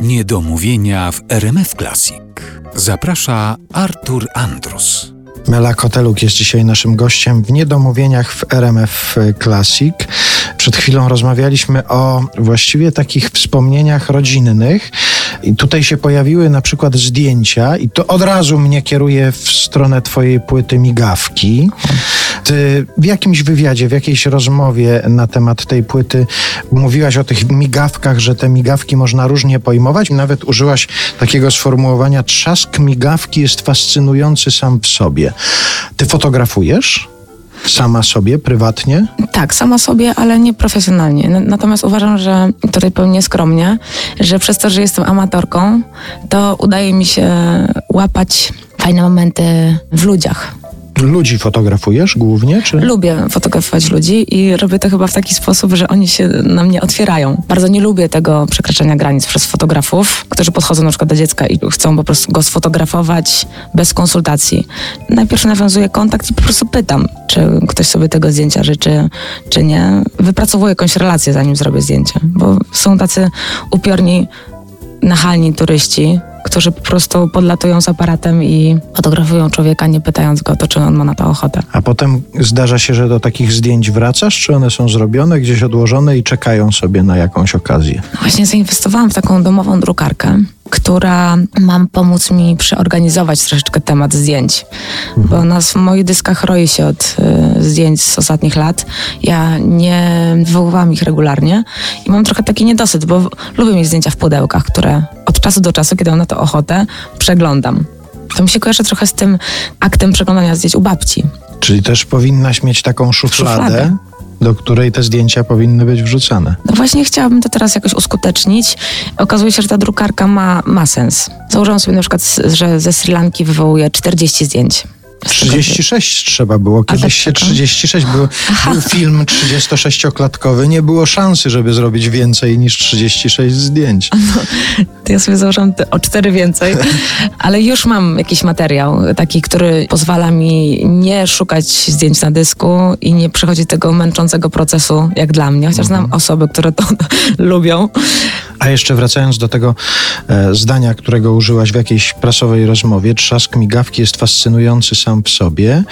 Niedomówienia w RMF Classic. Zaprasza Artur Andrus. Mela Koteluk jest dzisiaj naszym gościem w Niedomówieniach w RMF Classic. Przed chwilą rozmawialiśmy o właściwie takich wspomnieniach rodzinnych i tutaj się pojawiły na przykład zdjęcia i to od razu mnie kieruje w stronę twojej płyty Migawki. Ty w jakimś wywiadzie, w jakiejś rozmowie na temat tej płyty mówiłaś o tych migawkach, że te migawki można różnie pojmować. Nawet użyłaś takiego sformułowania trzask migawki jest fascynujący sam w sobie. Ty fotografujesz? Sama sobie, prywatnie? Tak, sama sobie, ale nie profesjonalnie. Natomiast uważam, że tutaj pełnię skromnie, że przez to, że jestem amatorką, to udaje mi się łapać fajne momenty w ludziach. Ludzi fotografujesz głównie? Czy? Lubię fotografować ludzi i robię to chyba w taki sposób, że oni się na mnie otwierają. Bardzo nie lubię tego przekraczania granic przez fotografów, którzy podchodzą na przykład do dziecka i chcą po prostu go sfotografować bez konsultacji. Najpierw nawiązuję kontakt i po prostu pytam, czy ktoś sobie tego zdjęcia życzy, czy nie. Wypracowuję jakąś relację, zanim zrobię zdjęcie, bo są tacy upiorni, nachalni turyści, którzy po prostu podlatują z aparatem i fotografują człowieka, nie pytając go to, czy on ma na to ochotę. A potem zdarza się, że do takich zdjęć wracasz, czy one są zrobione, gdzieś odłożone i czekają sobie na jakąś okazję? No właśnie zainwestowałam w taką domową drukarkę która ma pomóc mi przeorganizować troszeczkę temat zdjęć. Mhm. Bo nas w moich dyskach roi się od y, zdjęć z ostatnich lat. Ja nie wywoływałam ich regularnie i mam trochę taki niedosyt, bo lubię mieć zdjęcia w pudełkach, które od czasu do czasu, kiedy mam na to ochotę, przeglądam. To mi się kojarzy trochę z tym aktem przeglądania zdjęć u babci. Czyli też powinnaś mieć taką szufladę, szufladę do której te zdjęcia powinny być wrzucane. No właśnie chciałabym to teraz jakoś uskutecznić. Okazuje się, że ta drukarka ma, ma sens. Założyłam sobie na przykład, że ze Sri Lanki wywołuje 40 zdjęć. 36 trzeba było. Kiedyś się 36 był, był film 36-klatkowy. Nie było szansy, żeby zrobić więcej niż 36 zdjęć. No, to ja sobie założyłam o 4 więcej, ale już mam jakiś materiał taki, który pozwala mi nie szukać zdjęć na dysku i nie przechodzić tego męczącego procesu jak dla mnie, chociaż znam mhm. osoby, które to lubią. A jeszcze wracając do tego e, zdania, którego użyłaś w jakiejś prasowej rozmowie, trzask migawki jest fascynujący sam w sobie,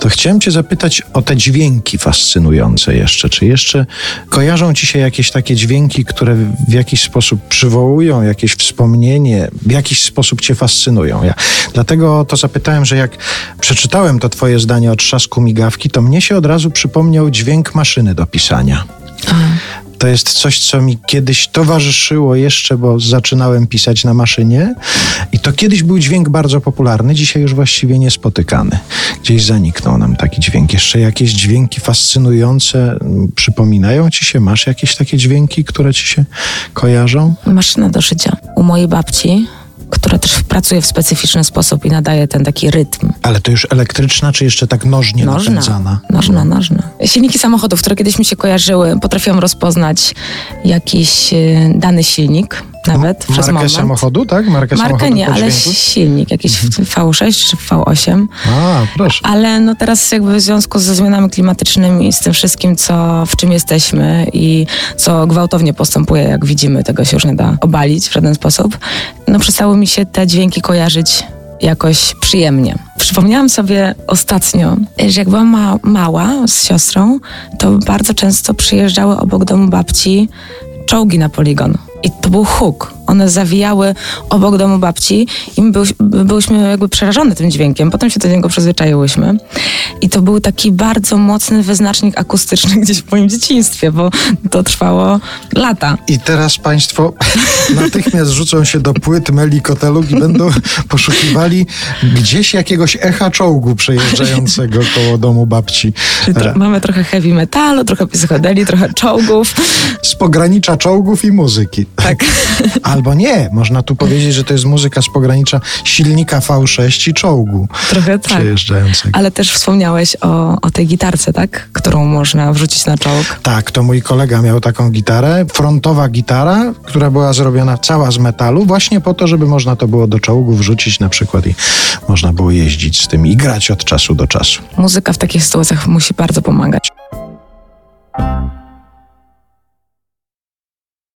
to chciałem Cię zapytać o te dźwięki fascynujące jeszcze. Czy jeszcze kojarzą Ci się jakieś takie dźwięki, które w jakiś sposób przywołują jakieś wspomnienie, w jakiś sposób Cię fascynują? Ja dlatego to zapytałem, że jak przeczytałem to Twoje zdanie o trzasku migawki, to mnie się od razu przypomniał dźwięk maszyny do pisania. To jest coś, co mi kiedyś towarzyszyło jeszcze, bo zaczynałem pisać na maszynie. I to kiedyś był dźwięk bardzo popularny, dzisiaj już właściwie niespotykany. Gdzieś zaniknął nam taki dźwięk. Jeszcze jakieś dźwięki fascynujące przypominają ci się? Masz jakieś takie dźwięki, które ci się kojarzą? Maszyna do szycia. U mojej babci która też pracuje w specyficzny sposób i nadaje ten taki rytm. Ale to już elektryczna, czy jeszcze tak nożnie nożna, napędzana? Nożna, no. nożna. Silniki samochodów, które kiedyś mi się kojarzyły, potrafiłam rozpoznać jakiś y, dany silnik, nawet przez Markę moment. samochodu, tak? Markę, Markę samochodu nie, ale silnik, jakiś mhm. V6 czy V8. A, proszę. Ale no teraz jakby w związku ze zmianami klimatycznymi, z tym wszystkim, co, w czym jesteśmy i co gwałtownie postępuje, jak widzimy, tego się już nie da obalić w żaden sposób, no przestały mi się te dźwięki kojarzyć jakoś przyjemnie. Przypomniałam sobie ostatnio, że jak byłam ma mała z siostrą, to bardzo często przyjeżdżały obok domu babci czołgi na poligon. I to był huk. One zawijały obok domu babci i my byłyśmy jakby przerażone tym dźwiękiem. Potem się do niego przyzwyczaiłyśmy. I to był taki bardzo mocny wyznacznik akustyczny gdzieś w moim dzieciństwie, bo to trwało lata. I teraz Państwo natychmiast rzucą się do płyt Meli Koteluk i będą poszukiwali gdzieś jakiegoś echa czołgu przejeżdżającego koło domu babci. Mamy trochę heavy metalu, trochę psychodeli, trochę czołgów. Z pogranicza czołgów i muzyki. Tak. Albo nie, można tu powiedzieć, że to jest muzyka z pogranicza silnika V6 i czołgu Trochę tak. Ale też wspomniałeś o, o tej gitarce, tak? Którą można wrzucić na czołg. Tak, to mój kolega miał taką gitarę, frontowa gitara, która była zrobiona cała z metalu, właśnie po to, żeby można to było do czołgu wrzucić na przykład i można było jeździć z tym i grać od czasu do czasu. Muzyka w takich sytuacjach musi bardzo pomagać.